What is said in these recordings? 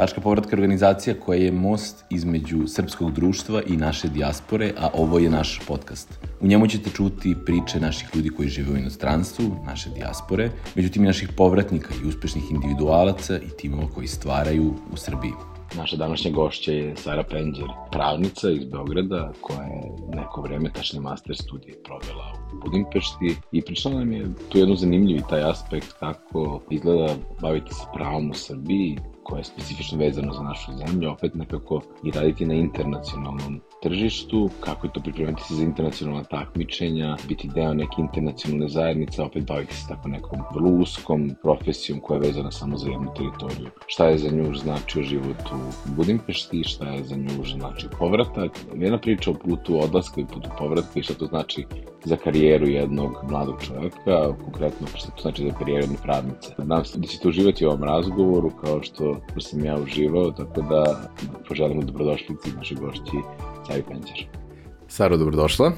Tačka povratka organizacija koja je most između srpskog društva i naše dijaspore, a ovo je naš podcast. U njemu ćete čuti priče naših ljudi koji žive u inostranstvu, naše dijaspore, međutim i naših povratnika i uspešnih individualaca i timova koji stvaraju u Srbiji. Naša današnja gošća je Sara Penđer, pravnica iz Beograda, koja je neko vreme, tačne master studije, provela u Budimpešti i pričala nam je tu jednu zanimljivi taj aspekt kako izgleda baviti se pravom u Srbiji, koje je specifično vezano za našu zemlju, opet nekako i raditi na internacionalnom tržištu, kako je to pripremiti se za internacionalna takmičenja, biti deo neke internacionalne zajednice, opet baviti se tako nekom vrlo uskom profesijom koja je vezana samo za jednu teritoriju. Šta je za nju značio život u Budimpešti, šta je za nju značio povratak. Jedna priča o putu odlaska i putu povratka i šta to znači za karijeru jednog mladog čoveka, konkretno šta to znači za karijeru jedne pravnice. Nadam se da ćete uživati u ovom razgovoru kao što sam ja uživao, tako da poželimo dobrodošlici našoj gošći Sari Penđer. Saro, dobrodošla.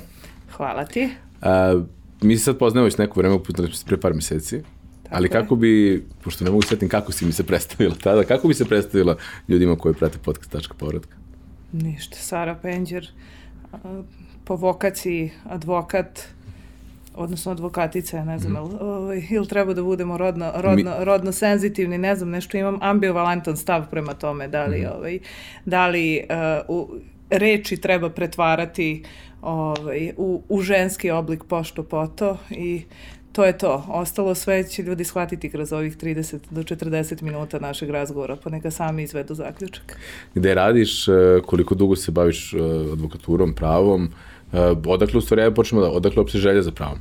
Hvala ti. A, mi se sad poznajemo već neko vreme, pre par meseci. Tako ali kako bi, pošto ne mogu setim kako si mi se predstavila tada, kako bi se predstavila ljudima koji prate podcast Tačka povratka? Ništa, Sara Penđer, po vokaciji advokat, odnosno advokatica, ne znam, mm. ili, ovaj, ili treba da budemo rodno, rodno, Mi... rodno senzitivni, ne znam, nešto imam ambivalentan stav prema tome, da li, mm. ovaj, da li uh, u, reči treba pretvarati ovaj, u, u ženski oblik pošto poto i to je to. Ostalo sve će ljudi shvatiti kroz ovih 30 do 40 minuta našeg razgovora, pa neka sami izvedu zaključak. Gde radiš, e, koliko dugo se baviš e, advokaturom, pravom, e, odakle u stvari, počnemo da, odakle uopšte želja za pravom?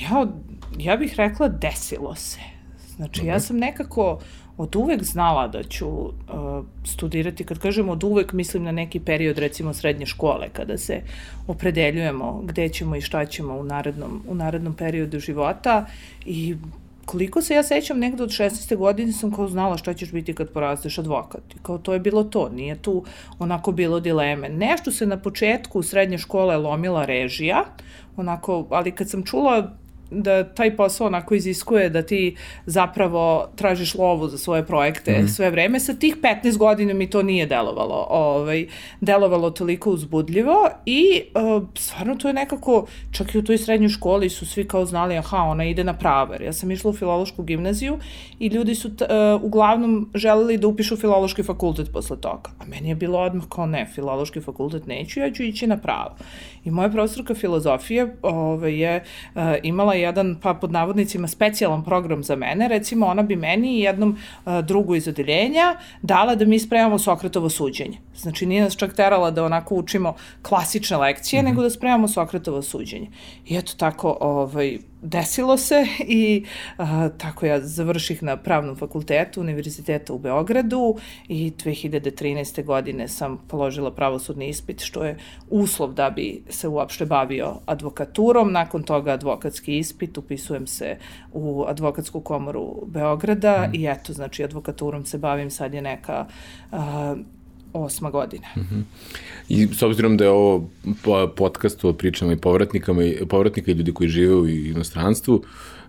Ja, ja bih rekla desilo se. Znači, Dobre. ja sam nekako od uvek znala da ću uh, studirati, kad kažem od uvek, mislim na neki period recimo srednje škole, kada se opredeljujemo gde ćemo i šta ćemo u narednom, u narednom periodu života i koliko se ja sećam, negde od 16. godine sam kao znala šta ćeš biti kad porasteš advokat. I kao to je bilo to, nije tu onako bilo dileme. Nešto se na početku srednje škole lomila režija, onako, ali kad sam čula da taj posao onako iziskuje da ti zapravo tražiš lovu za svoje projekte mm. sve vreme. Sa tih 15 godina mi to nije delovalo. Ovaj, delovalo toliko uzbudljivo i uh, stvarno to je nekako, čak i u toj srednjoj školi su svi kao znali, aha, ona ide na praver. Ja sam išla u filološku gimnaziju i ljudi su t, uh, uglavnom želeli da upišu filološki fakultet posle toga. A meni je bilo odmah kao ne, filološki fakultet neću, ja ću ići na pravo. I moja profesorka filozofije ovaj, je uh, imala jedan, pa pod navodnicima, specijalan program za mene. Recimo, ona bi meni i jednom uh, drugu iz odeljenja dala da mi spremamo Sokratovo suđenje. Znači, nije nas čak terala da onako učimo klasične lekcije, mm -hmm. nego da spremamo Sokratovo suđenje. I eto tako, ovaj, desilo se i a, tako ja završih na pravnom fakultetu Univerziteta u Beogradu i 2013. godine sam položila pravosudni ispit što je uslov da bi se uopšte bavio advokaturom. Nakon toga advokatski ispit, upisujem se u advokatsku komoru Beograda mm. i eto, znači advokaturom se bavim, sad je neka a, osma godina. Mm -hmm. I s obzirom da je ovo podcast o pričama i povratnikama i povratnika i ljudi koji žive u inostranstvu,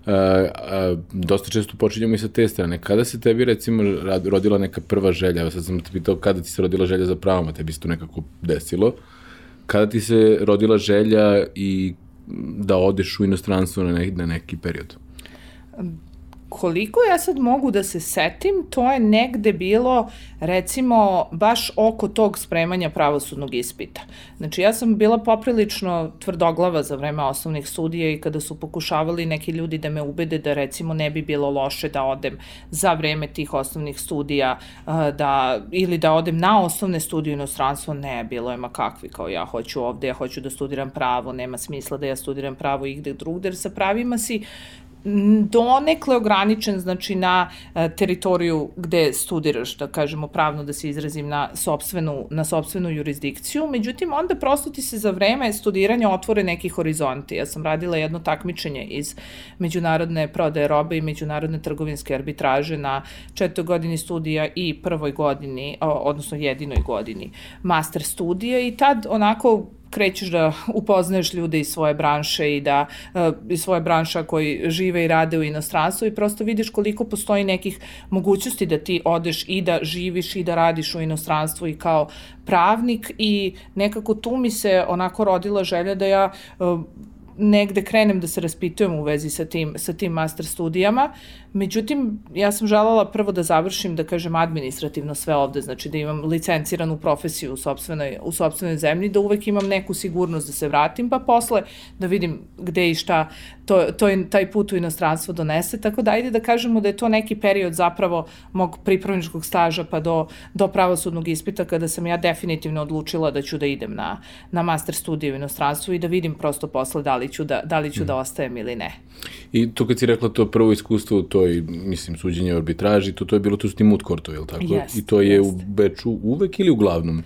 a, a, dosta često počinjemo i sa te strane. Kada se tebi recimo rodila neka prva želja, sad sam te pitao kada ti se rodila želja za pravom, a tebi se to nekako desilo, kada ti se rodila želja i da odeš u inostranstvo na, ne, na neki period? Koliko ja sad mogu da se setim, to je negde bilo, recimo, baš oko tog spremanja pravosudnog ispita. Znači, ja sam bila poprilično tvrdoglava za vreme osnovnih studija i kada su pokušavali neki ljudi da me ubede da, recimo, ne bi bilo loše da odem za vreme tih osnovnih studija, da, ili da odem na osnovne studije u inostranstvo, ne, bilo je ma kakvi, kao ja hoću ovde, ja hoću da studiram pravo, nema smisla da ja studiram pravo igde drugde, jer sa pravima si donekle ograničen znači na e, teritoriju gde studiraš, da kažemo pravno da se izrazim na sopstvenu, na sopstvenu jurisdikciju, međutim onda prosto ti se za vreme studiranja otvore neki horizonti. Ja sam radila jedno takmičenje iz međunarodne prodaje robe i međunarodne trgovinske arbitraže na četvrtoj godini studija i prvoj godini, odnosno jedinoj godini master studija i tad onako krećeš da upoznaješ ljude iz svoje branše i da uh, iz svoje branša koji žive i rade u inostranstvu i prosto vidiš koliko postoji nekih mogućnosti da ti odeš i da živiš i da radiš u inostranstvu i kao pravnik i nekako tu mi se onako rodila želja da ja uh, negde krenem da se raspitujem u vezi sa tim, sa tim master studijama. Međutim, ja sam želala prvo da završim, da kažem, administrativno sve ovde, znači da imam licenciranu profesiju u sobstvenoj, u sobstvenoj zemlji, da uvek imam neku sigurnost da se vratim, pa posle da vidim gde i šta to, to je, taj put u inostranstvo donese, tako da ajde da kažemo da je to neki period zapravo mog pripravničkog staža pa do, do pravosudnog ispita kada sam ja definitivno odlučila da ću da idem na, na master studiju u inostranstvu i da vidim prosto posle da li ću da, da, li ću mm. da ostajem ili ne. I to kad si rekla to prvo iskustvo, to toj, mislim, suđenje arbitraži, to, to je bilo, to su ti moot courtovi, je li tako? Jest, I to je jest. u Beču uvek ili uglavnom? Uh,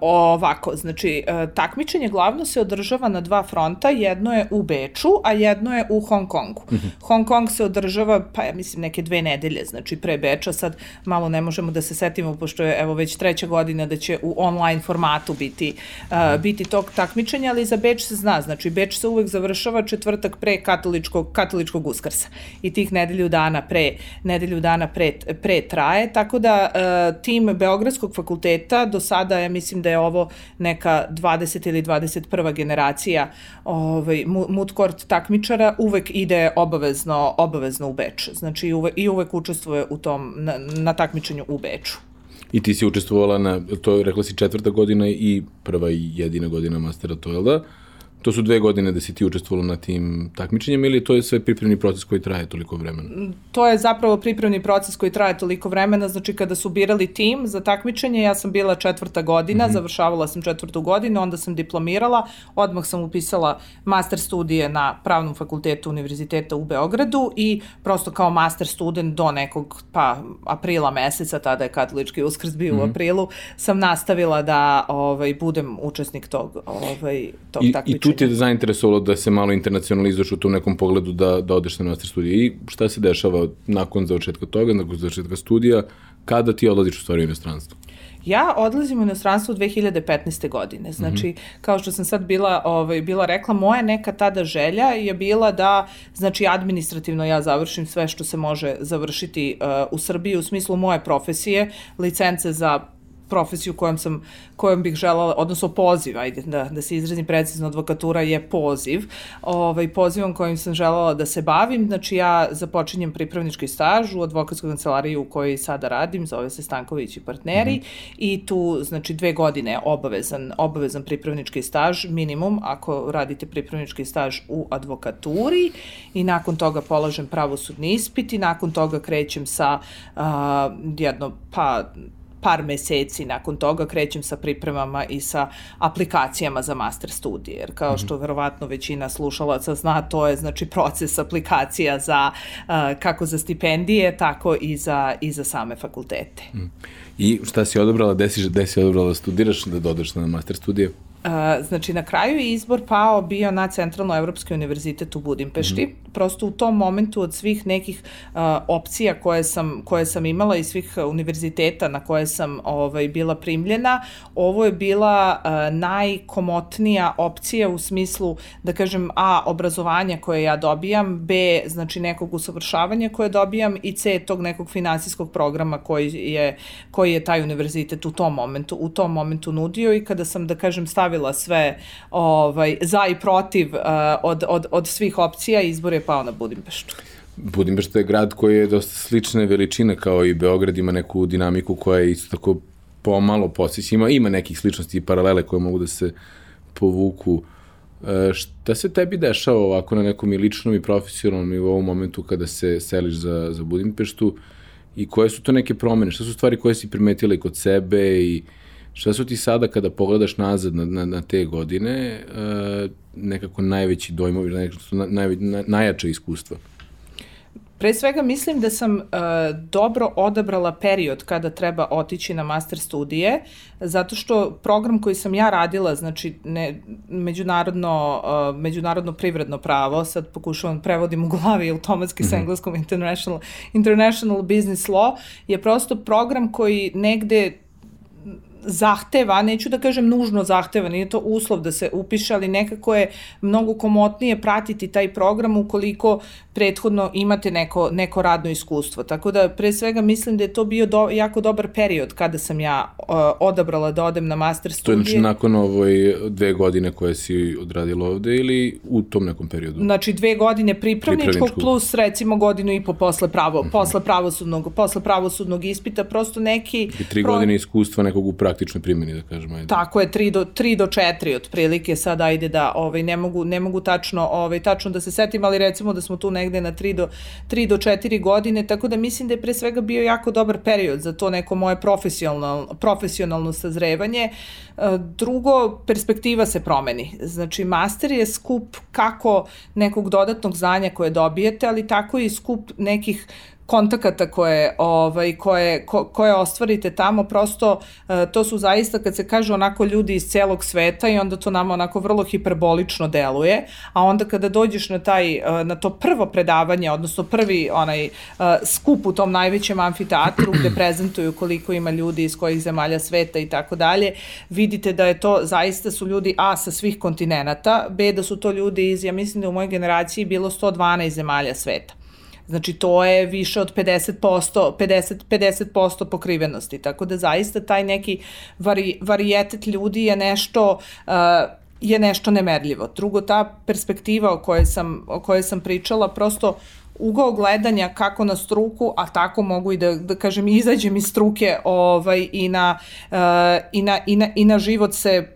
ovako, znači, uh, takmičenje glavno se održava na dva fronta, jedno je u Beču, a jedno je u Hong Kongu. Mm -hmm. Hong Kong se održava, pa ja mislim, neke dve nedelje, znači pre Beča, sad malo ne možemo da se setimo, pošto je evo već treća godina da će u online formatu biti, uh, biti tog takmičenja, ali za Beč se zna, znači Beč se uvek završava četvrtak pre katoličkog, katoličkog uskrsa i tih nedelju dana pre, nedelju dana pre, pre traje, tako da uh, tim Beogradskog fakulteta do sada je mislim da je ovo neka 20 ili 21. generacija ovaj, moot court takmičara, uvek ide obavezno, obavezno u Beč. Znači i uvek, i uvek učestvuje u tom, na, na takmičenju u Beču. I ti si učestvovala na, to rekla si četvrta godina i prva i jedina godina mastera, to je da? To su dve godine da si ti učestvovala na tim takmičenjima ili to je sve pripremni proces koji traje toliko vremena? To je zapravo pripremni proces koji traje toliko vremena, znači kada su birali tim za takmičenje, ja sam bila četvrta godina, mm -hmm. završavala sam četvrtu godinu, onda sam diplomirala, odmah sam upisala master studije na Pravnom fakultetu Univerziteta u Beogradu i prosto kao master student do nekog, pa, aprila meseca, tada je katolički uskrs bio mm -hmm. u mhm. aprilu, sam nastavila da ovaj, budem učesnik tog, ovaj, tog I, takmičenja. I tu tu ti je zainteresovalo da se malo internacionalizuješ u tom nekom pogledu da, da odeš na master studije i šta se dešava nakon završetka toga, nakon završetka studija, kada ti odlaziš u stvari u inostranstvo? Ja odlazim u inostranstvo 2015. godine. Znači, mm -hmm. kao što sam sad bila, ovaj, bila rekla, moja neka tada želja je bila da, znači, administrativno ja završim sve što se može završiti uh, u Srbiji u smislu moje profesije, licence za profesiju kojom sam, kojom bih želala, odnosno poziv, ajde da, da se izrazim precizno, advokatura je poziv, ovaj, pozivom kojim sam želala da se bavim, znači ja započinjem pripravnički staž u advokatskoj kancelariji u kojoj sada radim, zove se Stanković i partneri, mm -hmm. i tu, znači, dve godine obavezan, obavezan pripravnički staž, minimum, ako radite pripravnički staž u advokaturi, i nakon toga polažem pravosudni ispit i nakon toga krećem sa uh, jedno, pa, par meseci nakon toga krećem sa pripremama i sa aplikacijama za master studije, jer kao što mhm. verovatno većina slušalaca zna, to je znači proces aplikacija za kako za stipendije, tako i za, i za same fakultete. Mhm. I šta si odobrala, gde si, gde si odobrala da studiraš, da dodeš na master studije? Znači, na kraju je izbor pao bio na Centralno-Evropski univerzitet u Budimpešti. Mm -hmm. Prosto u tom momentu od svih nekih uh, opcija koje sam, koje sam imala i svih univerziteta na koje sam ovaj, bila primljena, ovo je bila uh, najkomotnija opcija u smislu, da kažem, A, obrazovanja koje ja dobijam, B, znači nekog usavršavanja koje dobijam i C, tog nekog finansijskog programa koji je, koji je taj univerzitet u tom momentu, u tom momentu nudio i kada sam, da kažem, stavila sve ovaj, za i protiv uh, od, od, od svih opcija, izbor je pao na Budimpeštu. Budimpešta je grad koji je dosta slične veličine kao i Beograd, ima neku dinamiku koja je isto tako pomalo posjeća. Ima, ima nekih sličnosti i paralele koje mogu da se povuku. E, šta se tebi dešava ovako na nekom i ličnom i profesionalnom i u momentu kada se seliš za, za Budimpeštu i koje su to neke promene? Šta su stvari koje si primetila i kod sebe i Šta su ti sada kada pogledaš nazad na, na, na te godine uh, nekako najveći dojmovi, nekako naj, naj, najjače iskustva? Pre svega mislim da sam uh, dobro odabrala period kada treba otići na master studije, zato što program koji sam ja radila, znači ne, međunarodno, uh, međunarodno privredno pravo, sad pokušavam prevodim u glavi automatski mm -hmm. sa engleskom international, international business law, je prosto program koji negde zahteva, neću da kažem nužno zahteva, nije to uslov da se upiše, ali nekako je mnogo komotnije pratiti taj program ukoliko prethodno imate neko, neko radno iskustvo. Tako da pre svega mislim da je to bio do, jako dobar period kada sam ja uh, odabrala da odem na master studije. To je znači nakon ovoj dve godine koje si odradila ovde ili u tom nekom periodu? Znači dve godine pripravničkog, pripravničkog. plus recimo godinu i po posle, pravo, uh mhm. -huh. posle, pravosudnog, posle pravosudnog ispita, prosto neki... I tri pro... godine iskustva nekog u praktičnoj primjeni, da kažemo. Ajde. Tako je, tri do, tri do četiri otprilike, sad ajde da ovaj, ne, mogu, ne mogu tačno, ovaj, tačno da se setim, ali recimo da smo tu negde na 3 do, 3 do 4 godine, tako da mislim da je pre svega bio jako dobar period za to neko moje profesionalno, profesionalno sazrevanje. E, drugo, perspektiva se promeni. Znači, master je skup kako nekog dodatnog znanja koje dobijete, ali tako i skup nekih kontakata koje, ovaj, koje, ko, koje ostvarite tamo, prosto e, to su zaista, kad se kaže onako ljudi iz celog sveta i onda to nama onako vrlo hiperbolično deluje, a onda kada dođeš na, taj, e, na to prvo predavanje, odnosno prvi onaj e, skup u tom najvećem amfiteatru gde prezentuju koliko ima ljudi iz kojih zemalja sveta i tako dalje, vidite da je to, zaista su ljudi A sa svih kontinenta, B da su to ljudi iz, ja mislim da u mojoj generaciji bilo 112 zemalja sveta. Znači, to je više od 50%, 50, 50% pokrivenosti. Tako da zaista taj neki vari, varijetet ljudi je nešto... Uh, je nešto nemerljivo. Drugo, ta perspektiva o kojoj sam, o kojoj sam pričala, prosto ugao gledanja kako na struku, a tako mogu i da, da kažem, izađem iz struke ovaj, i, na, uh, i, na, i, na, i na život se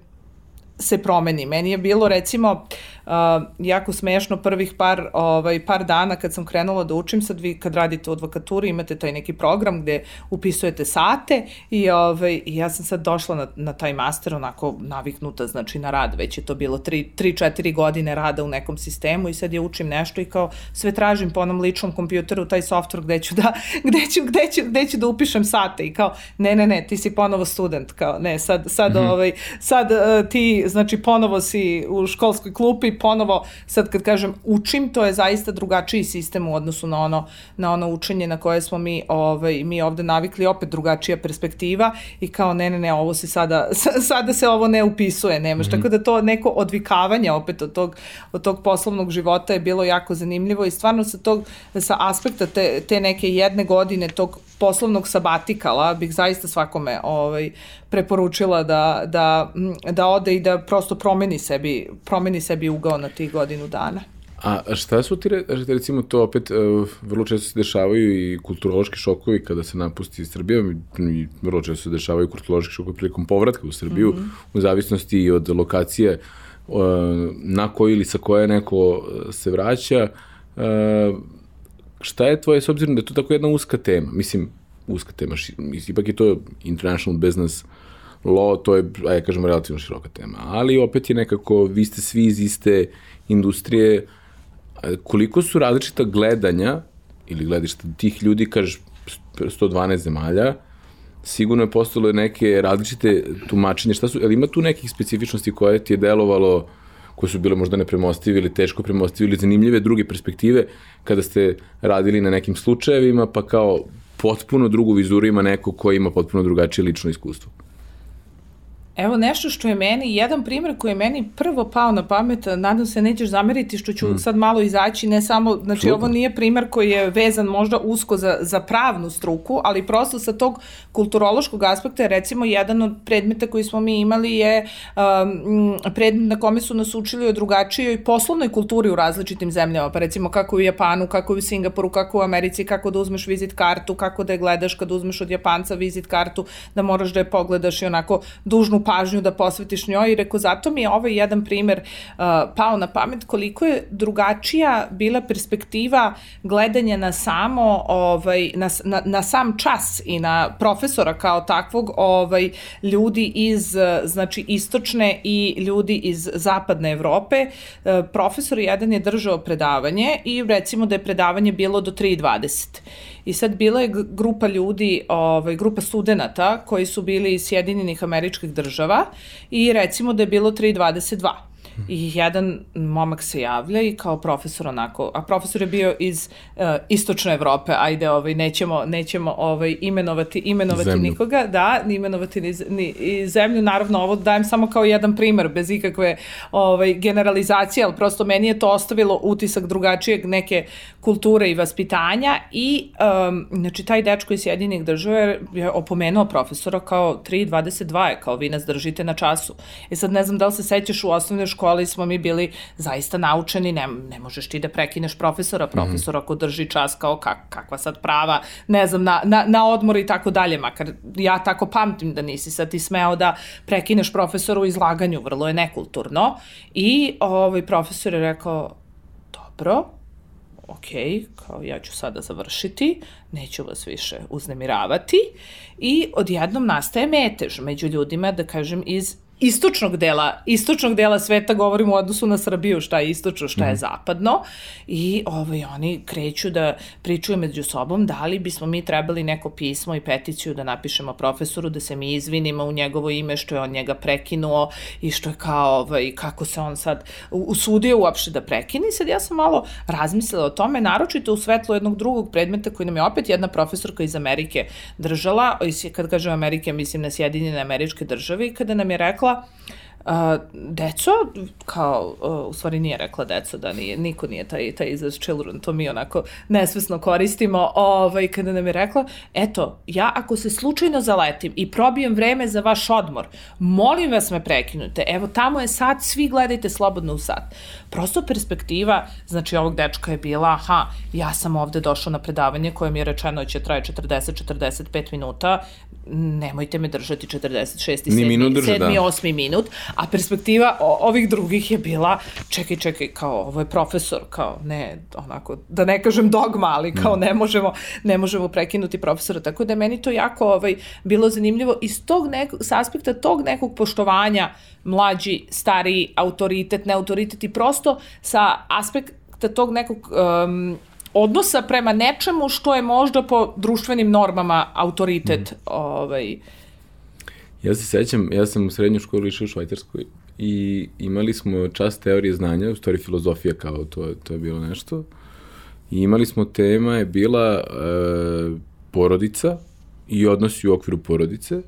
se promeni. Meni je bilo recimo uh, uh, jako smešno prvih par, ovaj, par dana kad sam krenula da učim, sad vi kad radite u advokaturi imate taj neki program gde upisujete sate i, ovaj, i ja sam sad došla na, na taj master onako naviknuta znači na rad, već je to bilo 3-4 godine rada u nekom sistemu i sad ja učim nešto i kao sve tražim po onom ličnom kompjuteru taj software gde ću da, gde ću, gde ću, gde ću da upišem sate i kao ne, ne, ne, ti si ponovo student, kao ne, sad, sad, mm -hmm. ovaj, sad uh, ti, znači ponovo si u školskoj klupi, ponovo, sad kad kažem učim, to je zaista drugačiji sistem u odnosu na ono, na ono učenje na koje smo mi, ovaj, mi ovde navikli, opet drugačija perspektiva i kao ne, ne, ne, ovo se sada, sada se ovo ne upisuje, nemaš, mm -hmm. tako da to neko odvikavanje opet od tog, od tog poslovnog života je bilo jako zanimljivo i stvarno sa tog, sa aspekta te, te neke jedne godine tog poslovnog sabatikala bih zaista svakome ovaj, preporučila da, da, da ode i da prosto promeni sebi, promeni sebi ugao na tih godinu dana. A šta su ti, recimo, to opet uh, vrlo često se dešavaju i kulturološki šokovi kada se napusti iz Srbije, i vrlo često se dešavaju kulturološki šokovi prilikom povratka u Srbiju, mm -hmm. u zavisnosti i od lokacije uh, na koji ili sa koje neko se vraća. Šta je tvoje, s obzirom da je to tako jedna uska tema, mislim, uska tema, ipak je to international business law, to je, ajde kažemo, relativno široka tema, ali opet je nekako, vi ste svi iz iste industrije, koliko su različita gledanja ili gledišta tih ljudi, kažeš 112 zemalja, sigurno je postalo neke različite tumačenje, šta su, ali ima tu nekih specifičnosti koje ti je delovalo uh, koje su bile možda nepremostive ili teško premostive ili zanimljive druge perspektive kada ste radili na nekim slučajevima, pa kao potpuno drugu vizuru ima neko ko ima potpuno drugačije lično iskustvo. Evo nešto što je meni, jedan primjer koji je meni prvo pao na pamet, nadam se nećeš zameriti što ću mm. sad malo izaći, ne samo, znači Sluga. ovo nije primjer koji je vezan možda usko za, za pravnu struku, ali prosto sa tog kulturološkog aspekta, recimo jedan od predmeta koji smo mi imali je um, predmet na kome su nas učili o drugačijoj poslovnoj kulturi u različitim zemljama, pa recimo kako u Japanu, kako u Singapuru, kako u Americi, kako da uzmeš vizit kartu, kako da je gledaš kad uzmeš od Japanca vizit kartu, da moraš da je pogledaš i onako dužnu pažnju da posvetiš njoj i rekao zato mi je ovaj jedan primer uh, pao na pamet koliko je drugačija bila perspektiva gledanja na samo ovaj na, na, na sam čas i na profesora kao takvog ovaj ljudi iz znači istočne i ljudi iz zapadne Evrope. Uh, profesor jedan je držao predavanje i recimo da je predavanje bilo do 3:20 I sad bila je grupa ljudi, ovaj, grupa studenta koji su bili iz Sjedinjenih američkih država i recimo da je bilo 3.22. i jedan momak se javlja i kao profesor onako, a profesor je bio iz uh, istočne Evrope, ajde, ovaj, nećemo, nećemo ovaj, imenovati, imenovati Zemlju. nikoga, da, ni imenovati ni, ni i zemlju, naravno ovo dajem samo kao jedan primer, bez ikakve ovaj, generalizacije, ali prosto meni je to ostavilo utisak drugačijeg neke kulture i vaspitanja i um, znači taj dečko iz Sjedinih država je opomenuo profesora kao 3.22 je, kao vi nas držite na času. E sad ne znam da li se sećaš u osnovnoj školi smo mi bili zaista naučeni, ne, ne možeš ti da prekineš profesora, profesor mm -hmm. ako drži čas kao kak, kakva sad prava, ne znam, na, na, na odmor i tako dalje, makar ja tako pamtim da nisi sad ti smeo da prekineš profesora u izlaganju, vrlo je nekulturno. I ovaj profesor je rekao, dobro, ok, kao ja ću sada završiti, neću vas više uznemiravati i odjednom nastaje metež među ljudima, da kažem, iz istočnog dela, istočnog dela sveta govorimo u odnosu na Srbiju, šta je istočno, šta je mm. zapadno i ovaj, oni kreću da pričaju među sobom da li bismo mi trebali neko pismo i peticiju da napišemo profesoru, da se mi izvinimo u njegovo ime što je on njega prekinuo i što je kao, ovaj, kako se on sad usudio uopšte da prekine. I sad ja sam malo razmislila o tome, naročito u svetlu jednog drugog predmeta koji nam je opet jedna profesorka iz Amerike držala, kad kažem Amerike, mislim na Sjedinjene američke države i kada nam je rekla rekla, Uh, deco, kao, uh, u stvari nije rekla deco, da nije, niko nije taj, taj izraz children, to mi onako nesvesno koristimo, ovaj, kada nam je rekla, eto, ja ako se slučajno zaletim i probijem vreme za vaš odmor, molim vas me prekinute, evo tamo je sat, svi gledajte slobodno u sat. Prosto perspektiva, znači ovog dečka je bila, aha, ja sam ovde došao na predavanje koje mi je rečeno da će traje 40-45 minuta, nemojte me držati 46. Ni minut drže, 7. da. 8. minut, a perspektiva ovih drugih je bila, čekaj, čekaj, kao, ovo je profesor, kao, ne, onako, da ne kažem dogma, ali kao, ne možemo, ne možemo prekinuti profesora, tako da je meni to jako ovaj, bilo zanimljivo iz tog nekog, s aspekta tog nekog poštovanja mlađi, stariji, autoritet, ne autoritet i prosto sa aspekta tog nekog um, odnosa prema nečemu što je možda po društvenim normama autoritet mm. ovaj, Ja se sećam, ja sam u srednjoj školi išao u Švajcarskoj i imali smo čas teorije znanja, u stvari filozofija kao to, to je bilo nešto. I imali smo tema je bila e, porodica i odnosi u okviru porodice.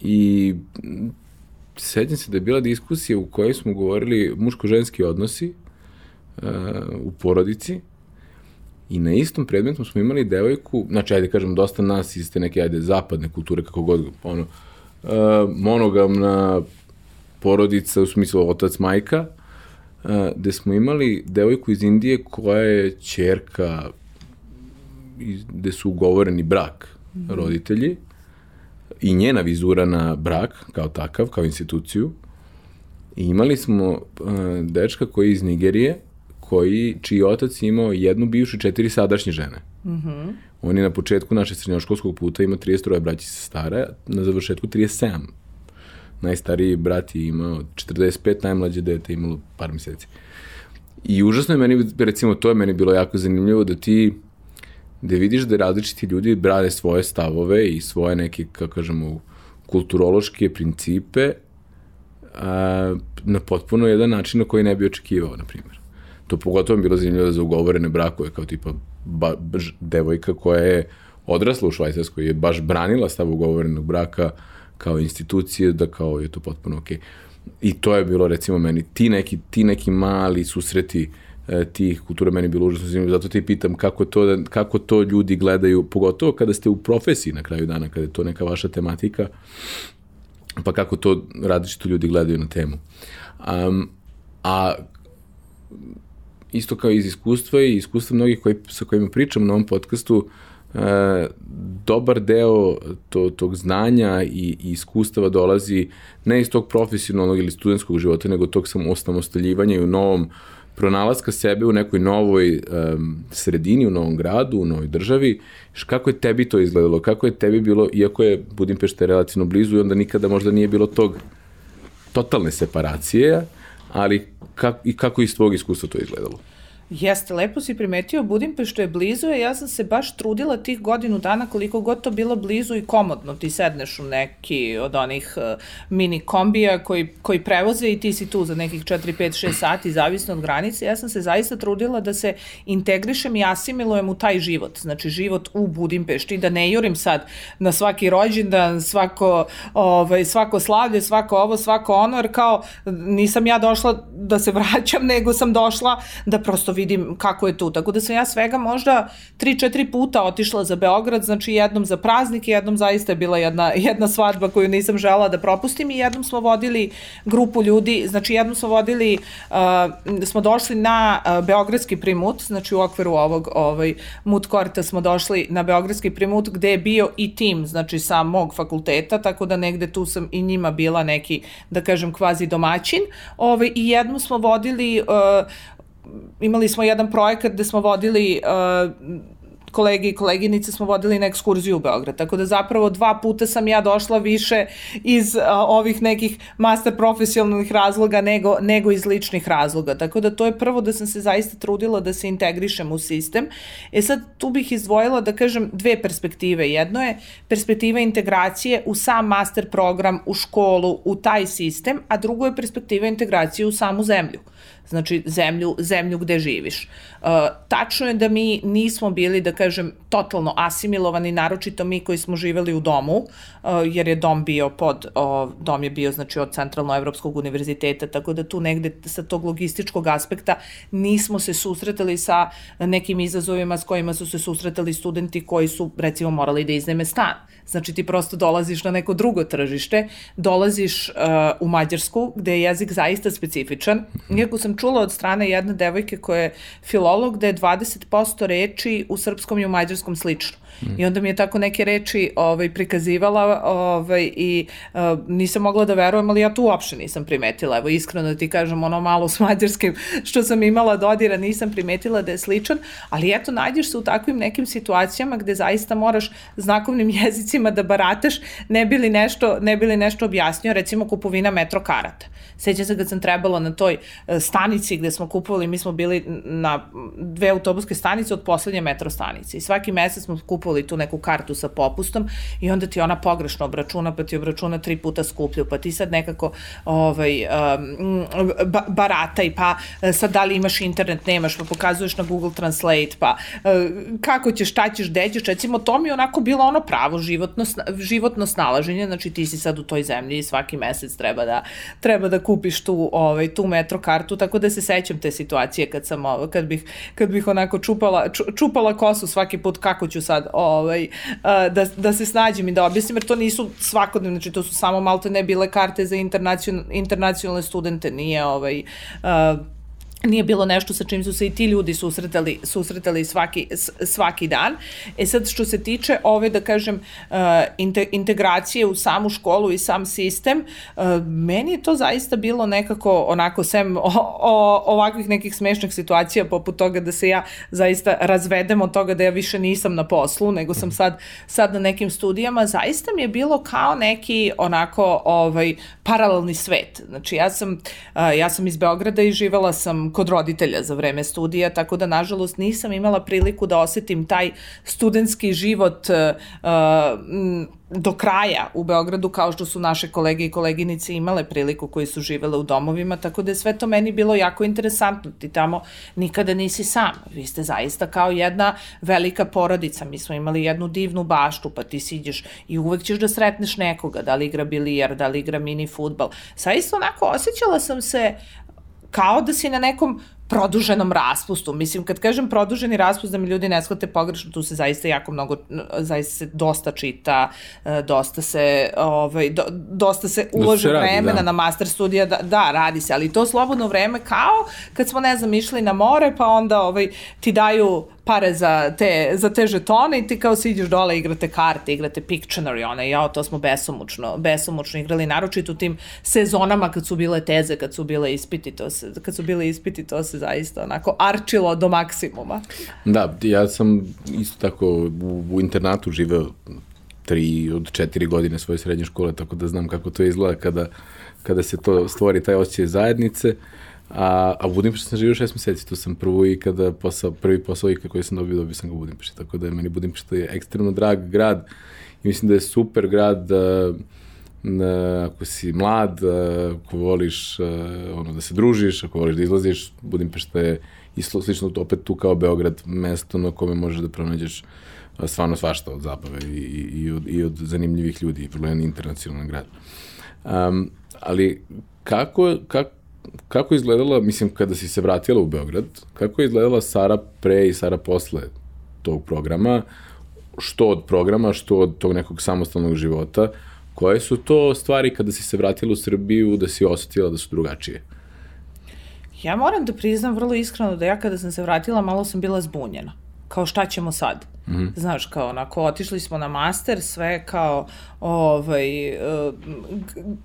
I sećam se da je bila diskusija u kojoj smo govorili muško-ženski odnosi e, u porodici I na istom predmetu smo imali devojku, znači ajde kažem dosta nas iz te neke ajde zapadne kulture kako god ono uh, monogamna porodica u smislu otac majka uh, gde smo imali devojku iz Indije koja je ćerka gde su ugovoreni brak mm -hmm. roditelji i njena vizura na brak kao takav, kao instituciju. I imali smo uh, dečka koji je iz Nigerije, koji, čiji otac imao jednu bivšu i četiri sadašnje žene. Mm -hmm. On je na početku naše srednjoškolskog puta imao 33 braći se stara, na završetku 37. Najstariji brat je imao 45, najmlađe dete imalo par meseci. I užasno je meni, recimo, to je meni bilo jako zanimljivo da ti da vidiš da različiti ljudi brane svoje stavove i svoje neke, kako kažemo, kulturološke principe a, na potpuno jedan način na koji ne bi očekivao, na primjer to pogotovo mi bilo zanimljivo za ugovorene brakove, kao tipa ba, baš devojka koja je odrasla u Švajcarskoj, je baš branila stav ugovorenog braka kao institucije, da kao je to potpuno okej. Okay. I to je bilo recimo meni, ti neki, ti neki mali susreti e, tih kultura meni bilo užasno zanimljivo, zato te pitam kako to, da, kako to ljudi gledaju, pogotovo kada ste u profesiji na kraju dana, kada je to neka vaša tematika, pa kako to različito ljudi gledaju na temu. Um, a isto kao iz iskustva i iskustva mnogih koji, sa kojima pričam na ovom podcastu, e, dobar deo to, tog znanja i, i iskustava dolazi ne iz tog profesionalnog ili studentskog života, nego tog samostaljivanja i u novom pronalaska sebe u nekoj novoj um, sredini, u novom gradu, u novoj državi. Kako je tebi to izgledalo? Kako je tebi bilo, iako je Budimpešta relativno blizu i onda nikada možda nije bilo tog totalne separacije, ali kak, i kako iz tvojeg iskustva to izgledalo? Jeste, lepo si primetio, Budimpešta je blizu, a ja sam se baš trudila tih godinu dana koliko god to bilo blizu i komodno. Ti sedneš u neki od onih uh, mini kombija koji, koji prevoze i ti si tu za nekih 4, 5, 6 sati, zavisno od granice. Ja sam se zaista trudila da se integrišem i asimilujem u taj život. Znači, život u Budimpešti, da ne jurim sad na svaki rođendan, svako, ovaj, svako slavlje, svako ovo, svako ono, jer kao nisam ja došla da se vraćam, nego sam došla da prosto vidim kako je tu. Tako da sam ja svega možda 3-4 puta otišla za Beograd, znači jednom za praznik i jednom zaista je bila jedna, jedna svadba koju nisam žela da propustim i jednom smo vodili grupu ljudi, znači jednom smo vodili, uh, smo došli na uh, Beogradski primut, znači u okviru ovog ovaj, mut korta smo došli na Beogradski primut gde je bio i tim, znači sa mog fakulteta, tako da negde tu sam i njima bila neki, da kažem, kvazi domaćin. Ovaj, I jednom smo vodili uh, imali smo jedan projekat gde smo vodili uh, kolege i koleginice smo vodili na ekskurziju u Beograd. Tako da zapravo dva puta sam ja došla više iz uh, ovih nekih master profesionalnih razloga nego, nego iz ličnih razloga. Tako da to je prvo da sam se zaista trudila da se integrišem u sistem. E sad tu bih izdvojila da kažem dve perspektive. Jedno je perspektiva integracije u sam master program, u školu, u taj sistem, a drugo je perspektiva integracije u samu zemlju znači zemlju, zemlju gde živiš. Uh, tačno je da mi nismo bili, da kažem, totalno asimilovani, naročito mi koji smo živeli u domu, uh, jer je dom bio pod, uh, dom je bio znači od Centralno-Evropskog univerziteta, tako da tu negde sa tog logističkog aspekta nismo se susretali sa nekim izazovima s kojima su se susretali studenti koji su recimo morali da izneme stan. Znači ti prosto dolaziš na neko drugo tržište, dolaziš uh, u Mađarsku gde je jezik zaista specifičan. Iako sam čula od strane jedne devojke koja je filolog da je 20% reči u srpskom i u mađarskom slično. I onda mi je tako neke reči ovaj, prikazivala ovaj, i uh, nisam mogla da verujem, ali ja tu uopšte nisam primetila. Evo, iskreno da ti kažem, ono malo s mađarskim što sam imala dodira, nisam primetila da je sličan, ali eto, nađeš se u takvim nekim situacijama gde zaista moraš znakovnim jezicima da barataš, ne bili nešto, ne bili nešto objasnio, recimo kupovina metro karata. Sećam se kad sam trebala na toj e, stanici gde smo kupovali, mi smo bili na dve autobuske stanice od poslednje metro stanice i svaki mesec smo kupovali tu neku kartu sa popustom i onda ti ona pogrešno obračuna, pa ti obračuna tri puta skuplju, pa ti sad nekako ovaj, um, barataj, pa e, sad da li imaš internet, nemaš, pa pokazuješ na Google Translate, pa uh, kako ćeš, šta ćeš, gde ćeš, recimo to mi je onako bilo ono pravo životno, životno snalaženje, znači ti si sad u toj zemlji i svaki mesec treba da, treba da kupiš tu, ovaj, tu metro kartu, tako da se sećam te situacije kad sam, kad bih, kad bih onako čupala, čupala kosu svaki put kako ću sad ovaj, da, da se snađem i da objasnim, jer to nisu svakodnevno, znači to su samo malte ne bile karte za internacionalne studente, nije ovaj, uh, nije bilo nešto sa čim su se i ti ljudi susretali, susretali svaki, svaki dan. E sad, što se tiče ove, da kažem, uh, integracije u samu školu i sam sistem, uh, meni je to zaista bilo nekako onako, sem o, o, ovakvih nekih smešnih situacija, poput toga da se ja zaista razvedem od toga da ja više nisam na poslu, nego sam sad, sad na nekim studijama, zaista mi je bilo kao neki onako ovaj, paralelni svet. Znači, ja sam, uh, ja sam iz Beograda i živela sam kod roditelja za vreme studija, tako da nažalost nisam imala priliku da osetim taj studentski život uh, do kraja u Beogradu kao što su naše kolege i koleginice imale priliku koji su živele u domovima, tako da je sve to meni bilo jako interesantno. Ti tamo nikada nisi sam. Vi ste zaista kao jedna velika porodica. Mi smo imali jednu divnu baštu, pa ti siđeš i uvek ćeš da sretneš nekoga, da li igra bilijar, da li igra mini futbal. Saista onako osjećala sam se kao da si na nekom produženom raspustu. Mislim, kad kažem produženi raspust, da mi ljudi ne shvate pogrešno, tu se zaista jako mnogo, zaista se dosta čita, e, dosta se, ovaj, do, dosta se ulože radi, vremena da. na master studija, da, da, radi se, ali to slobodno vreme kao kad smo, ne znam, išli na more, pa onda ovaj, ti daju pare za te, za te žetone i ti kao siđeš dole, igrate karte, igrate Pictionary, one, jao, to smo besomučno, besomučno igrali, naročito u tim sezonama kad su bile teze, kad su bile ispiti, to se, kad su bile ispiti, to se zaista onako arčilo do maksimuma. Da, ja sam isto tako u, u internatu živeo tri od četiri godine svoje srednje škole, tako da znam kako to izgleda kada, kada se to stvori taj osjećaj zajednice. A, a u Budimpešti sam živio šest meseci, tu sam prvo i kada posao, prvi posao i koji sam dobio, dobio sam ga u Budimpešti, tako da je meni Budimpešta je ekstremno drag grad i mislim da je super grad da, da ako si mlad, ako voliš ono, da se družiš, ako voliš da izlaziš, Budimpešta je i slično opet tu kao Beograd, mesto na kome možeš da pronađeš stvarno svašta od zabave i, i, i, od, i od zanimljivih ljudi, vrlo je internacionalan grad. Um, ali kako, kako, kako izgledala, mislim, kada si se vratila u Beograd, kako je izgledala Sara pre i Sara posle tog programa, što od programa, što od tog nekog samostalnog života, koje su to stvari kada si se vratila u Srbiju da si osetila da su drugačije? Ja moram da priznam vrlo iskreno da ja kada sam se vratila malo sam bila zbunjena. Kao šta ćemo sad? Mm -hmm. Znaš, kao onako, otišli smo na master, sve kao, ovaj, e,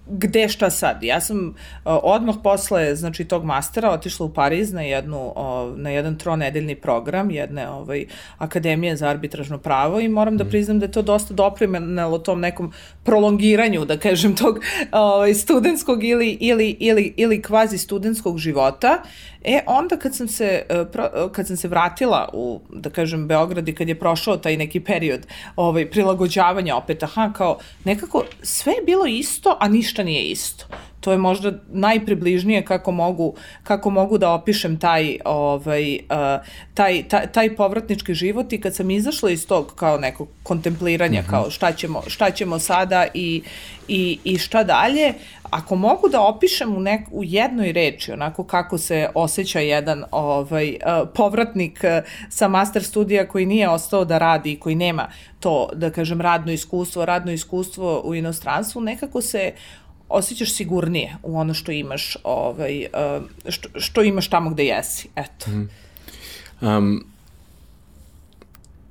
gde šta sad? Ja sam e, odmah posle, znači, tog mastera otišla u Pariz na, jednu, na jedan tronedeljni program jedne ovaj, akademije za arbitražno pravo i moram da mhm. priznam da je to dosta doprimenalo tom nekom prolongiranju, da kažem, tog ovaj, studentskog ili, ili, ili, ili kvazi studentskog života. E, onda kad sam se, kad sam se vratila u, da kažem, Beograd i kad je prošao taj neki period ovaj, prilagođavanja opet, aha, kao nekako sve je bilo isto, a ništa nije isto. To je možda najpribližnije kako mogu, kako mogu da opišem taj, ovaj, uh, taj, taj, taj povratnički život i kad sam izašla iz tog kao nekog kontempliranja, mm -hmm. kao šta ćemo, šta ćemo sada i, i, i šta dalje, ako mogu da opišem u, nek, u jednoj reči onako kako se osjeća jedan ovaj, uh, povratnik uh, sa master studija koji nije ostao da radi i koji nema to, da kažem, radno iskustvo, radno iskustvo u inostranstvu, nekako se osjećaš sigurnije u ono što imaš, ovaj, uh, što, što imaš tamo gde jesi. Eto. Mm. Um,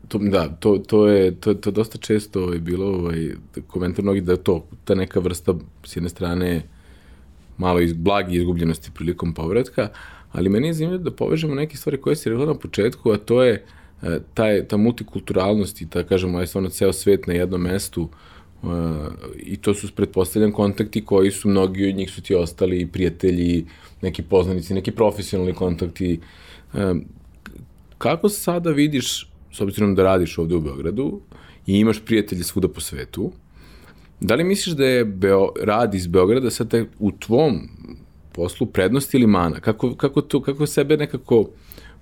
to, da, to, to je to, to dosta često je bilo ovaj, komentar mnogi da to ta neka vrsta s jedne strane malo iz, blagi izgubljenosti prilikom povratka, ali meni je zanimljivo da povežemo neke stvari koje si rekla na početku, a to je e, taj, ta multikulturalnost i ta, kažemo, je stvarno ceo svet na jednom mestu uh, i to su pretpostavljam kontakti koji su, mnogi od njih su ti ostali prijatelji, neki poznanici, neki profesionalni kontakti. Uh, kako sada vidiš s obzirom da radiš ovde u Beogradu i imaš prijatelje svuda po svetu, da li misliš da je Beo, rad iz Beograda sad te, u tvom poslu prednost ili mana? Kako, kako, to, kako sebe nekako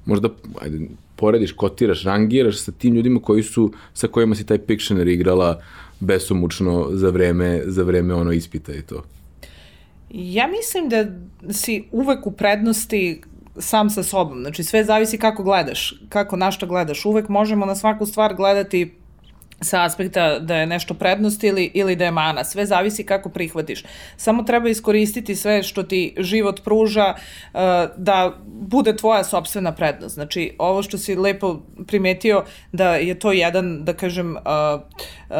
možda ajde, porediš, kotiraš, rangiraš sa tim ljudima koji su, sa kojima si taj Pictionary igrala besomučno za vreme, za vreme ono ispita i to? Ja mislim da si uvek u prednosti sam sa sobom. Znači sve zavisi kako gledaš, kako na što gledaš. Uvek možemo na svaku stvar gledati sa aspekta da je nešto prednost ili, ili da je mana. Sve zavisi kako prihvatiš. Samo treba iskoristiti sve što ti život pruža uh, da bude tvoja sobstvena prednost. Znači, ovo što si lepo primetio da je to jedan, da kažem, uh, uh,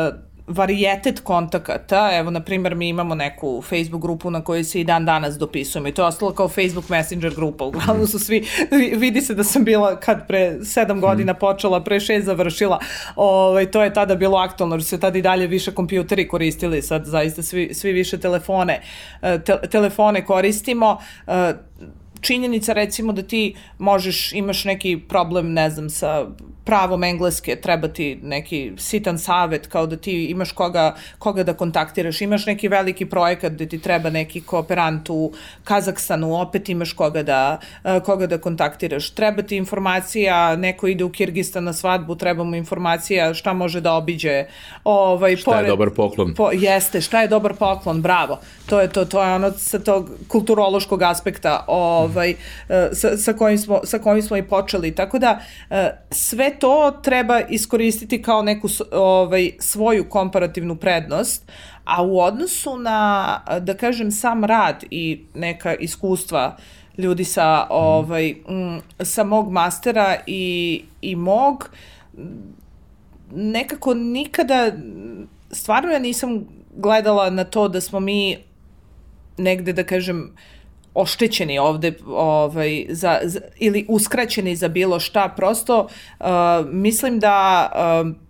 varijetet kontakata, evo, na primjer, mi imamo neku Facebook grupu na kojoj se i dan danas dopisujemo i to je ostalo kao Facebook Messenger grupa, uglavnom su svi, vidi se da sam bila kad pre sedam godina počela, pre šest završila, ovaj, to je tada bilo aktualno, jer su se tada i dalje više kompjuteri koristili, sad zaista svi, svi više telefone, eh, te, telefone koristimo, eh, činjenica recimo da ti možeš, imaš neki problem, ne znam, sa pravom engleske, treba ti neki sitan savet, kao da ti imaš koga, koga da kontaktiraš, imaš neki veliki projekat gde ti treba neki kooperant u Kazakstanu, opet imaš koga da, eh, koga da kontaktiraš. Treba ti informacija, neko ide u Kirgistan na svadbu, treba mu informacija šta može da obiđe. Ovaj, šta pored, je dobar poklon? Po, jeste, šta je dobar poklon, bravo. To je to, to je ono sa tog kulturološkog aspekta ovaj, eh, sa, sa, kojim smo, sa kojim smo i počeli. Tako da eh, sve to treba iskoristiti kao neku ovaj, svoju komparativnu prednost, a u odnosu na, da kažem, sam rad i neka iskustva ljudi sa, ovaj, m, sa mog mastera i, i mog, nekako nikada, stvarno ja nisam gledala na to da smo mi negde, da kažem, uh, oštećeni ovde ovaj, za, za, ili uskraćeni za bilo šta. Prosto uh, mislim da uh,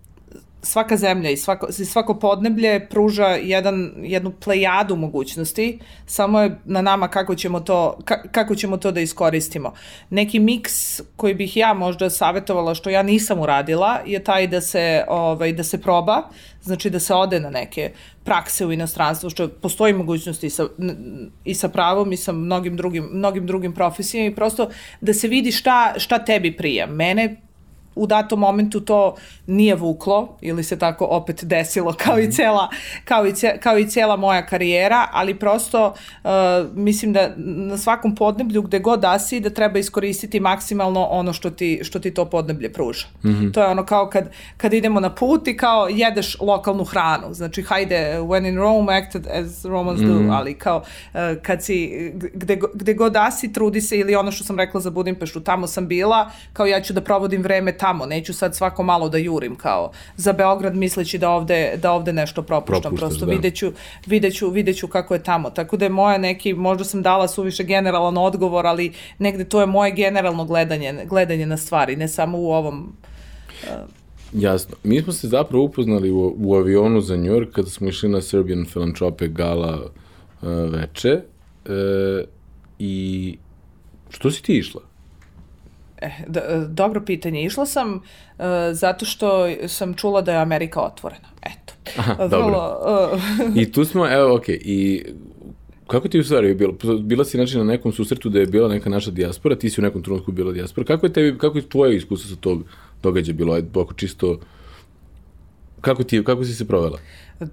svaka zemlja i svako, i svako podneblje pruža jedan, jednu plejadu mogućnosti, samo je na nama kako ćemo to, ka, kako ćemo to da iskoristimo. Neki miks koji bih ja možda savjetovala, što ja nisam uradila, je taj da se, ovaj, da se proba, znači da se ode na neke prakse u inostranstvu, što postoji mogućnosti i sa, i sa pravom i sa mnogim drugim, mnogim drugim profesijama i prosto da se vidi šta, šta tebi prija. Mene u datom momentu to nije vuklo ili se tako opet desilo kao i mhm. cela, kao i, ce, kao i cela moja karijera, ali prosto uh, mislim da na svakom podneblju gde god da si da treba iskoristiti maksimalno ono što ti, što ti to podneblje pruža. Mm -hmm. To je ono kao kad, kad idemo na put i kao jedeš lokalnu hranu. Znači hajde when in Rome acted as Romans mm -hmm. do, mhm. ali kao uh, kad si gde, gde god da si trudi se ili ono što sam rekla za Budimpeštu, tamo sam bila, kao ja ću da provodim vreme tamo, neću sad svako malo da jurim kao za Beograd misleći da ovde, da ovde nešto propuštam, Propuštaš, prosto da. videću, videću, videću kako je tamo, tako da je moja neki, možda sam dala suviše generalan odgovor, ali negde to je moje generalno gledanje, gledanje na stvari, ne samo u ovom uh, Jasno. Mi smo se zapravo upoznali u, u avionu za New York kada smo išli na Serbian Philanthropic Gala uh, veče uh, i što si ti išla? Eh, dobro pitanje. Išla sam uh, zato što sam čula da je Amerika otvorena. Eto. Aha, Vrlo, dobro. Uh, I tu smo, evo, okej, okay, i Kako ti u stvari bilo? Bila si znači na nekom susretu da je bila neka naša dijaspora, ti si u nekom trenutku bila dijaspora. Kako je tebi, kako je tvoje iskustvo sa tog događaja bilo? Ajde, oko čisto kako ti kako si se provela?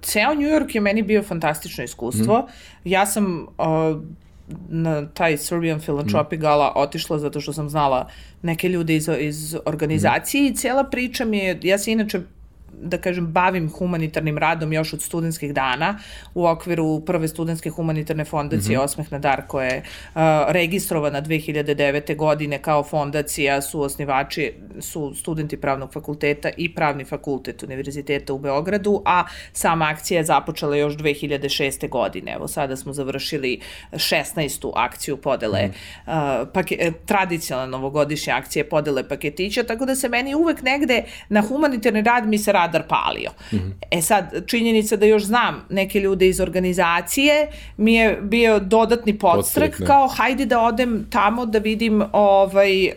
Ceo New York je meni bio fantastično iskustvo. Mm. Ja sam uh, na taj Serbian Philanthropic mm. gala otišla zato što sam znala neke ljude iz, iz organizacije mm. i cijela priča mi je, ja se inače da kažem, bavim humanitarnim radom još od studentskih dana u okviru prve studentske humanitarne fondacije mm -hmm. Osmeh na dar koja je uh, registrovana 2009. godine kao fondacija su osnivači, su studenti pravnog fakulteta i pravni fakultet Univerziteta u Beogradu, a sama akcija je započela još 2006. godine. Evo sada smo završili 16. akciju podele, mm -hmm. uh, pake, tradicionalna novogodišnja akcija podele paketića, tako da se meni uvek negde na humanitarni rad mi se radar palio. Mm -hmm. E sad, činjenica da još znam neke ljude iz organizacije mi je bio dodatni podstrek, kao hajde da odem tamo da vidim ovaj,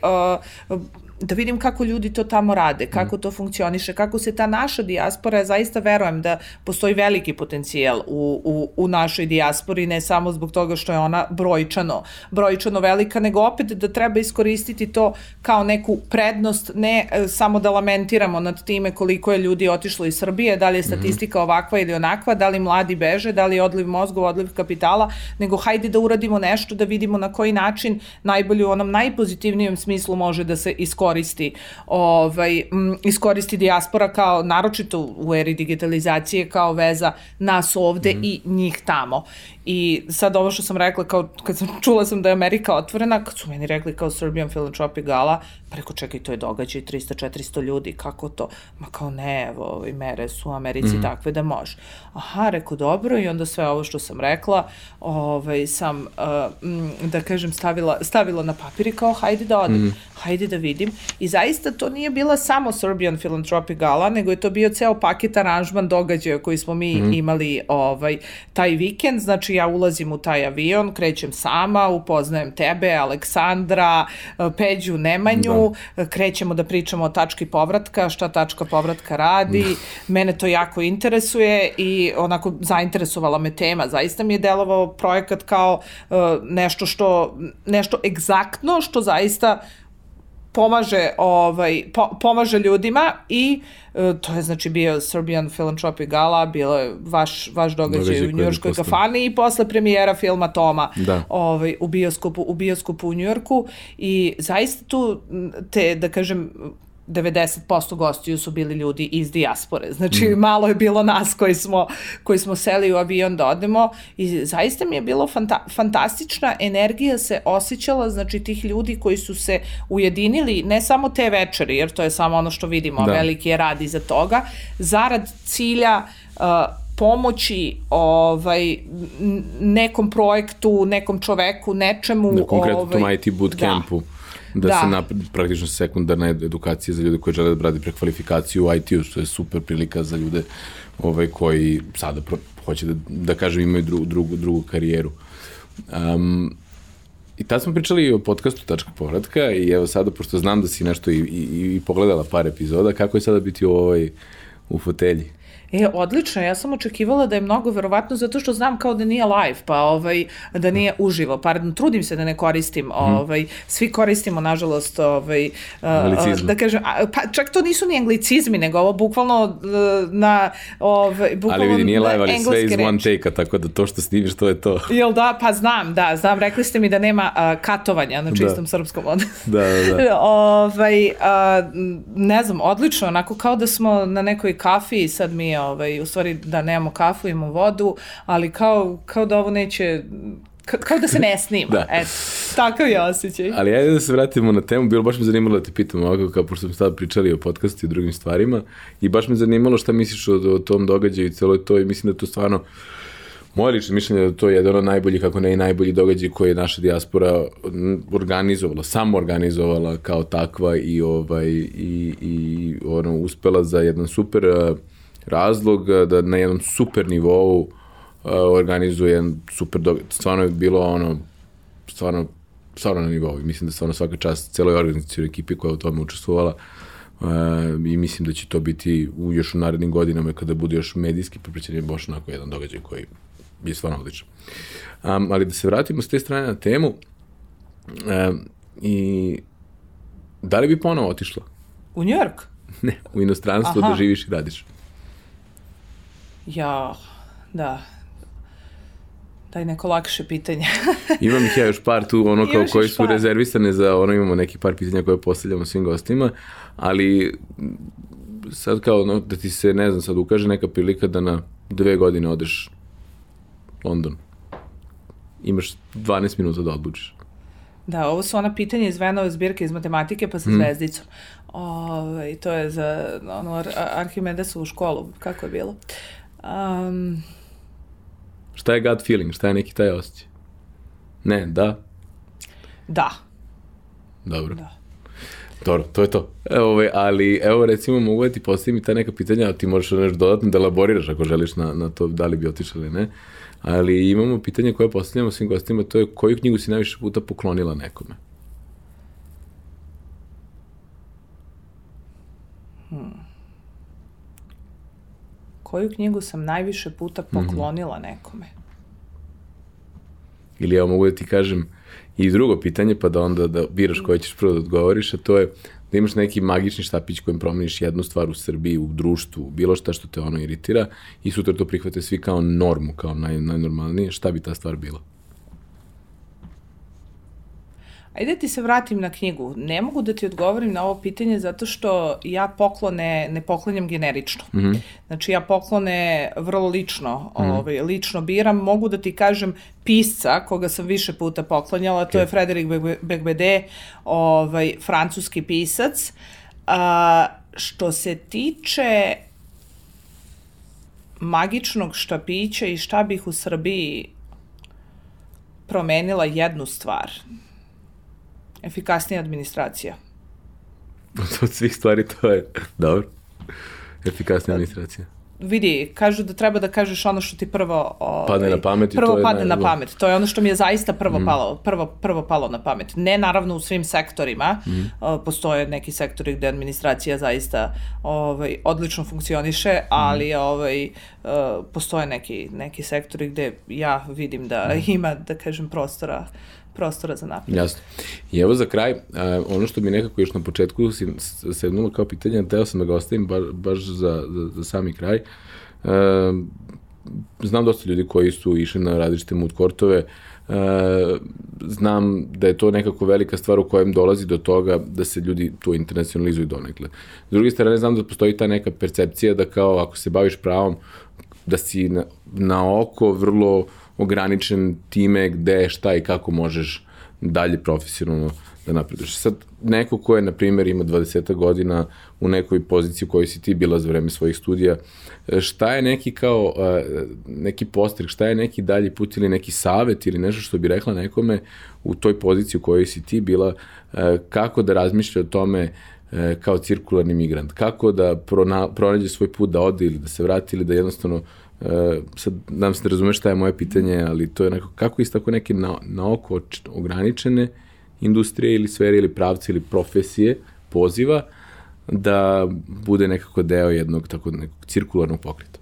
uh, da vidim kako ljudi to tamo rade, kako mm. to funkcioniše, kako se ta naša dijaspora, ja zaista verujem da postoji veliki potencijal u, u, u našoj dijaspori, ne samo zbog toga što je ona brojčano, brojčano velika, nego opet da treba iskoristiti to kao neku prednost, ne e, samo da lamentiramo nad time koliko je ljudi otišlo iz Srbije, da li je mhm. statistika ovakva ili onakva, da li mladi beže, da li je odliv mozgova, odliv kapitala, nego hajde da uradimo nešto, da vidimo na koji način najbolje u onom najpozitivnijem smislu može da se iskoristi iskoristi, ovaj, iskoristi dijaspora kao, naročito u eri digitalizacije, kao veza nas ovde mm. i njih tamo. I sad ovo što sam rekla, kao, kad sam čula sam da je Amerika otvorena, kad su meni rekli kao Serbian Philanthropic Gala, rekao, čekaj, to je događaj 300-400 ljudi, kako to? Ma kao ne, evo, ove mere su u Americi mm. takve da može. Aha, rekao, dobro, i onda sve ovo što sam rekla, ovaj, sam, uh, da kažem, stavila, stavila na papir i kao, hajde da odem, mm. hajde da vidim. I zaista to nije bila samo Serbian Philanthropic Gala, nego je to bio ceo paket aranžman događaja koji smo mi mm. imali ovaj, taj vikend, znači ja ulazim u taj avion, krećem sama, upoznajem tebe, Aleksandra, Peđu, Nemanju, da. krećemo da pričamo o tački povratka, šta tačka povratka radi, da. mene to jako interesuje i onako zainteresovala me tema. Zaista mi je delovao projekat kao uh, nešto što, nešto egzaktno što zaista pomaže ovaj po, pomaže ljudima i uh, to je znači bio Serbian Philanthropic Gala, bilo je vaš vaš događaj, događaj u njujorškoj kafani i posle premijera filma Toma da. ovaj u bioskopu u bioskopu u Njujorku i zaista tu te da kažem 90% gostiju su bili ljudi iz dijaspore. Znači, mm. malo je bilo nas koji smo, koji smo seli u avion da odemo i zaista mi je bilo fanta fantastična energija se osjećala, znači, tih ljudi koji su se ujedinili, ne samo te večeri, jer to je samo ono što vidimo, da. veliki je rad iza toga, zarad cilja uh, pomoći ovaj nekom projektu, nekom čoveku, nečemu. Na konkretno ovaj, IT bootcampu. Da da, Da. se napred, praktično sekundarna edukacija za ljude koji žele da radi prekvalifikaciju u IT-u, što je super prilika za ljude ovaj, koji sada pro, hoće da, da kažem imaju drugu, drugu, drugu karijeru. Um, I tad smo pričali o podcastu Tačka povratka i evo sada, pošto znam da si nešto i, i, i pogledala par epizoda, kako je sada biti u ovoj u fotelji? E, odlično, ja sam očekivala da je mnogo verovatno zato što znam kao da nije live, pa ovaj, da nije uživo. Pardon, trudim se da ne koristim, ovaj, svi koristimo, nažalost, ovaj, uh, Anglicizme. da kažem, a, pa čak to nisu ni anglicizmi, nego ovo bukvalno uh, na, ovaj, bukvalno Ali vidi, nije live, ali sve iz one take-a, tako da to što snimiš, to je to. Jel da? Pa znam, da, znam. Rekli ste mi da nema katovanja na čistom srpskom odnosu. Da, da, da. ovaj, a, ne znam, odlično, onako kao da smo na nekoj kafi i sad mi, ovaj, u stvari da nemamo kafu, imamo vodu, ali kao, kao da ovo neće, ka- kao da se ne snima. Da. Eto, takav je osjećaj. Ali ajde da se vratimo na temu, bilo baš me zanimalo da te pitam ovako, kao pošto smo sad pričali o podcastu i drugim stvarima, i baš me zanimalo šta misliš o, o tom događaju i celoj to, i mislim da to stvarno, moje lično mišljenje je da to je jedan od najboljih, kako ne i najbolji događaj koji je naša dijaspora organizovala, samo organizovala kao takva i ovaj i, i ono uspela za jedan super eh, razlog eh, da na jednom super nivou eh, organizuje jedan super događaj. Stvarno je bilo ono stvarno stvarno na nivou. Mislim da stvarno svaka čast celoj organizacijoj ekipi koja je u tome učestvovala uh, i mislim da će to biti u, još u narednim godinama kada bude još medijski poprećen je baš onako jedan događaj koji je stvarno odličan. Um, ali da se vratimo s te strane na temu um, i da li bi ponovo otišla? U Njork? Ne, u inostranstvo Aha. da živiš i radiš. Ja, da. Daj neko lakše pitanje. Imam ih ja još par tu, ono kao koji su par. rezervisane za, ono imamo neki par pitanja koje postavljamo svim gostima, ali sad kao ono, da ti se, ne znam, sad ukaže neka prilika da na dve godine odeš London. Imaš 12 minuta da odlučiš. Da, ovo su ona pitanja iz Venove zbirke iz matematike, pa sa Mm. zvezdicom. Ove, to je za ono, Ar Arhimedesovu školu, kako je bilo. Um, Šta je gut feeling? Šta je neki taj osjećaj? Ne, da? da, Dobro. Da. Dobro, to je to. Evo, ovaj, ali evo recimo mogu da ti postavim i ta neka pitanja, a ti možeš nešto dodatno da elaboriraš ako želiš na, na to da li bi otišao ili ne. Ali imamo pitanje koje postavljamo svim gostima, to je koju knjigu si najviše puta poklonila nekome? Koju knjigu sam najviše puta poklonila nekome? Ili evo mogu da ti kažem i drugo pitanje, pa da onda da biraš koje ćeš prvo da odgovoriš, a to je da imaš neki magični štapić kojim promeniš jednu stvar u Srbiji, u društvu, bilo šta što te ono iritira i sutra to prihvate svi kao normu, kao naj, najnormalnije, šta bi ta stvar bila? Ajde ti se vratim na knjigu. Ne mogu da ti odgovorim na ovo pitanje zato što ja poklone ne poklanjam generično. Mm -hmm. Znači ja poklone vrlo lično, mm -hmm. ovaj, lično biram. Mogu da ti kažem pisca koga sam više puta poklanjala, to je Frederik Begbede, ovaj, francuski pisac. A, što se tiče magičnog štapića i šta bih u Srbiji promenila jednu stvar efikasnija administracija. Od svih stvari to je dobro. Efikasna administracija. Vidi, kažu da treba da kažeš ono što ti prvo ovaj, Padne na pamet i prvo to je padne na najbolje. pamet. To je ono što mi je zaista prvo mm. palo, prvo, prvo palo na pamet. Ne naravno u svim sektorima. Mm. Uh, postoje neki sektori gde administracija zaista ovaj odlično funkcioniše, Mhm. ali ovaj uh, postoje neki neki sektori gde ja vidim da Mhm. ima da kažem prostora prostora za napred. Jasno. I evo za kraj, a, ono što mi nekako još na početku si sednulo kao pitanje, teo sam da ga ostavim ba, baš za, za, za sami kraj. A, znam dosta ljudi koji su išli na različite mood kortove, a, znam da je to nekako velika stvar u kojem dolazi do toga da se ljudi tu internacionalizuju donekle. S druge strane, znam da postoji ta neka percepcija da kao ako se baviš pravom, da si na, na oko vrlo ograničen time gde, šta i kako možeš dalje profesionalno da napreduješ. Sad, neko ko je, na primjer, ima 20 godina u nekoj poziciji u kojoj si ti bila za vreme svojih studija, e, šta je neki kao, e, neki postrek, šta je neki dalji put ili neki savet ili nešto što bi rekla nekome u toj poziciji u kojoj si ti bila, e, kako da razmišlja o tome kao cirkularni migrant, kako da prona, pronađe svoj put da ode ili da se vrati ili da jednostavno Uh, sad, nam se da razumeš šta je moje pitanje, ali to je neko, kako iz tako neke na, na oko ograničene industrije ili sfere ili pravce ili profesije poziva da bude nekako deo jednog tako nekog cirkularnog pokreta.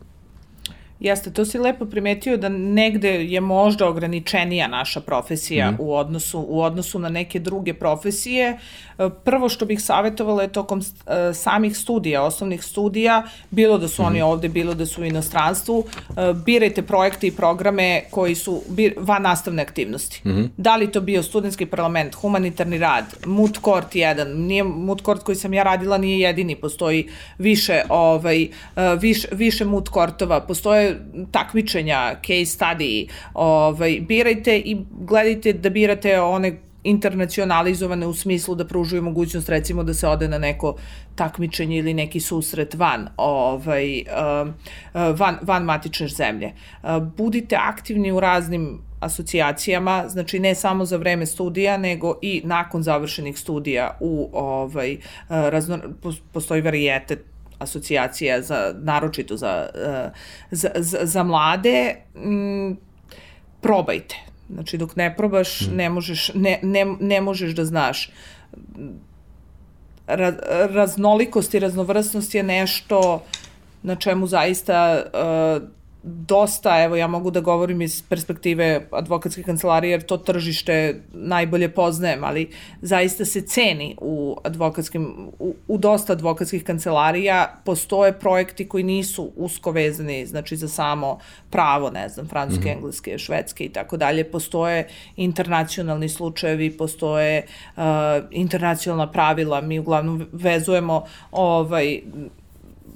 Jeste, to si lepo primetio da negde je možda ograničenija naša profesija mm. u, odnosu, u odnosu na neke druge profesije. E, prvo što bih savjetovala je tokom e, samih studija, osnovnih studija, bilo da su mm. oni ovde, bilo da su u inostranstvu, e, birajte projekte i programe koji su van nastavne aktivnosti. Mm. Da li to bio studentski parlament, humanitarni rad, Moot Court 1, nije Moot Court koji sam ja radila nije jedini, postoji više, ovaj, više, više Moot Courtova, postoje takmičenja, case study, ovaj, birajte i gledajte da birate one internacionalizovane u smislu da pružuju mogućnost recimo da se ode na neko takmičenje ili neki susret van ovaj uh, van van matične zemlje. Uh, budite aktivni u raznim asocijacijama, znači ne samo za vreme studija, nego i nakon završenih studija u ovaj razno, postoji varijetet asocijacija za, naročito za, eh, za, za, za mlade, m, mm, probajte. Znači, dok ne probaš, mm. ne, možeš, ne, ne, ne možeš da znaš. Ra, raznolikost i raznovrsnost je nešto na čemu zaista uh, dosta, evo ja mogu da govorim iz perspektive advokatske kancelarije jer to tržište najbolje poznajem, ali zaista se ceni u advokatskim, u, u dosta advokatskih kancelarija. Postoje projekti koji nisu usko vezani, znači za samo pravo, ne znam, francuske, mm -hmm. engleske, švedske i tako dalje, postoje internacionalni slučajevi, postoje uh, internacionalna pravila, mi uglavnom vezujemo ovaj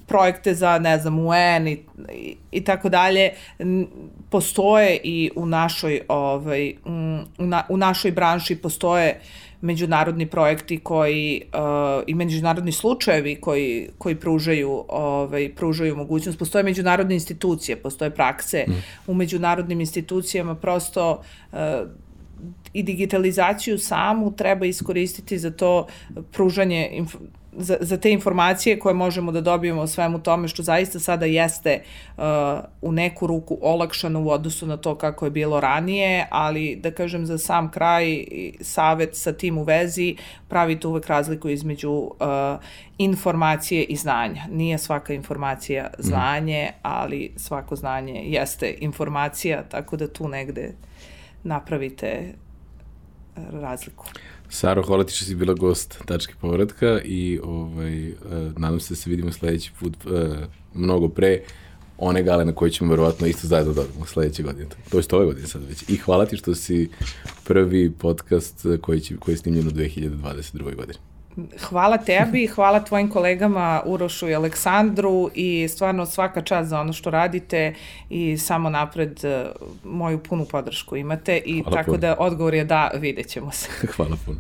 projekte za, ne znam, UN i, i, i tako dalje, postoje i u našoj, ovaj, u, na, u našoj branši postoje međunarodni projekti koji uh, i međunarodni slučajevi koji koji pružaju ovaj pružaju mogućnost postoje međunarodne institucije postoje prakse mm. u međunarodnim institucijama prosto uh, i digitalizaciju samu treba iskoristiti za to pružanje za, za te informacije koje možemo da dobijemo o svemu tome što zaista sada jeste uh, u neku ruku olakšano u odnosu na to kako je bilo ranije, ali da kažem za sam kraj savet sa tim u vezi pravite uvek razliku između uh, informacije i znanja. Nije svaka informacija mhm. znanje, mm. ali svako znanje jeste informacija, tako da tu negde napravite razliku. Saro, hvala ti što si bila gost tačke povratka i ovaj, uh, nadam se da se vidimo sledeći put uh, mnogo pre one gale na koje ćemo verovatno isto zajedno dobiti sledeće godine. To je ove godine sad već. I hvala ti što si prvi podcast koji, će, koji je snimljen u 2022. godine. Hvala tebi, hvala tvojim kolegama Urošu i Aleksandru i stvarno svaka čast za ono što radite i samo napred e, moju punu podršku imate i hvala tako puno. da odgovor je da, vidjet ćemo se. hvala puno.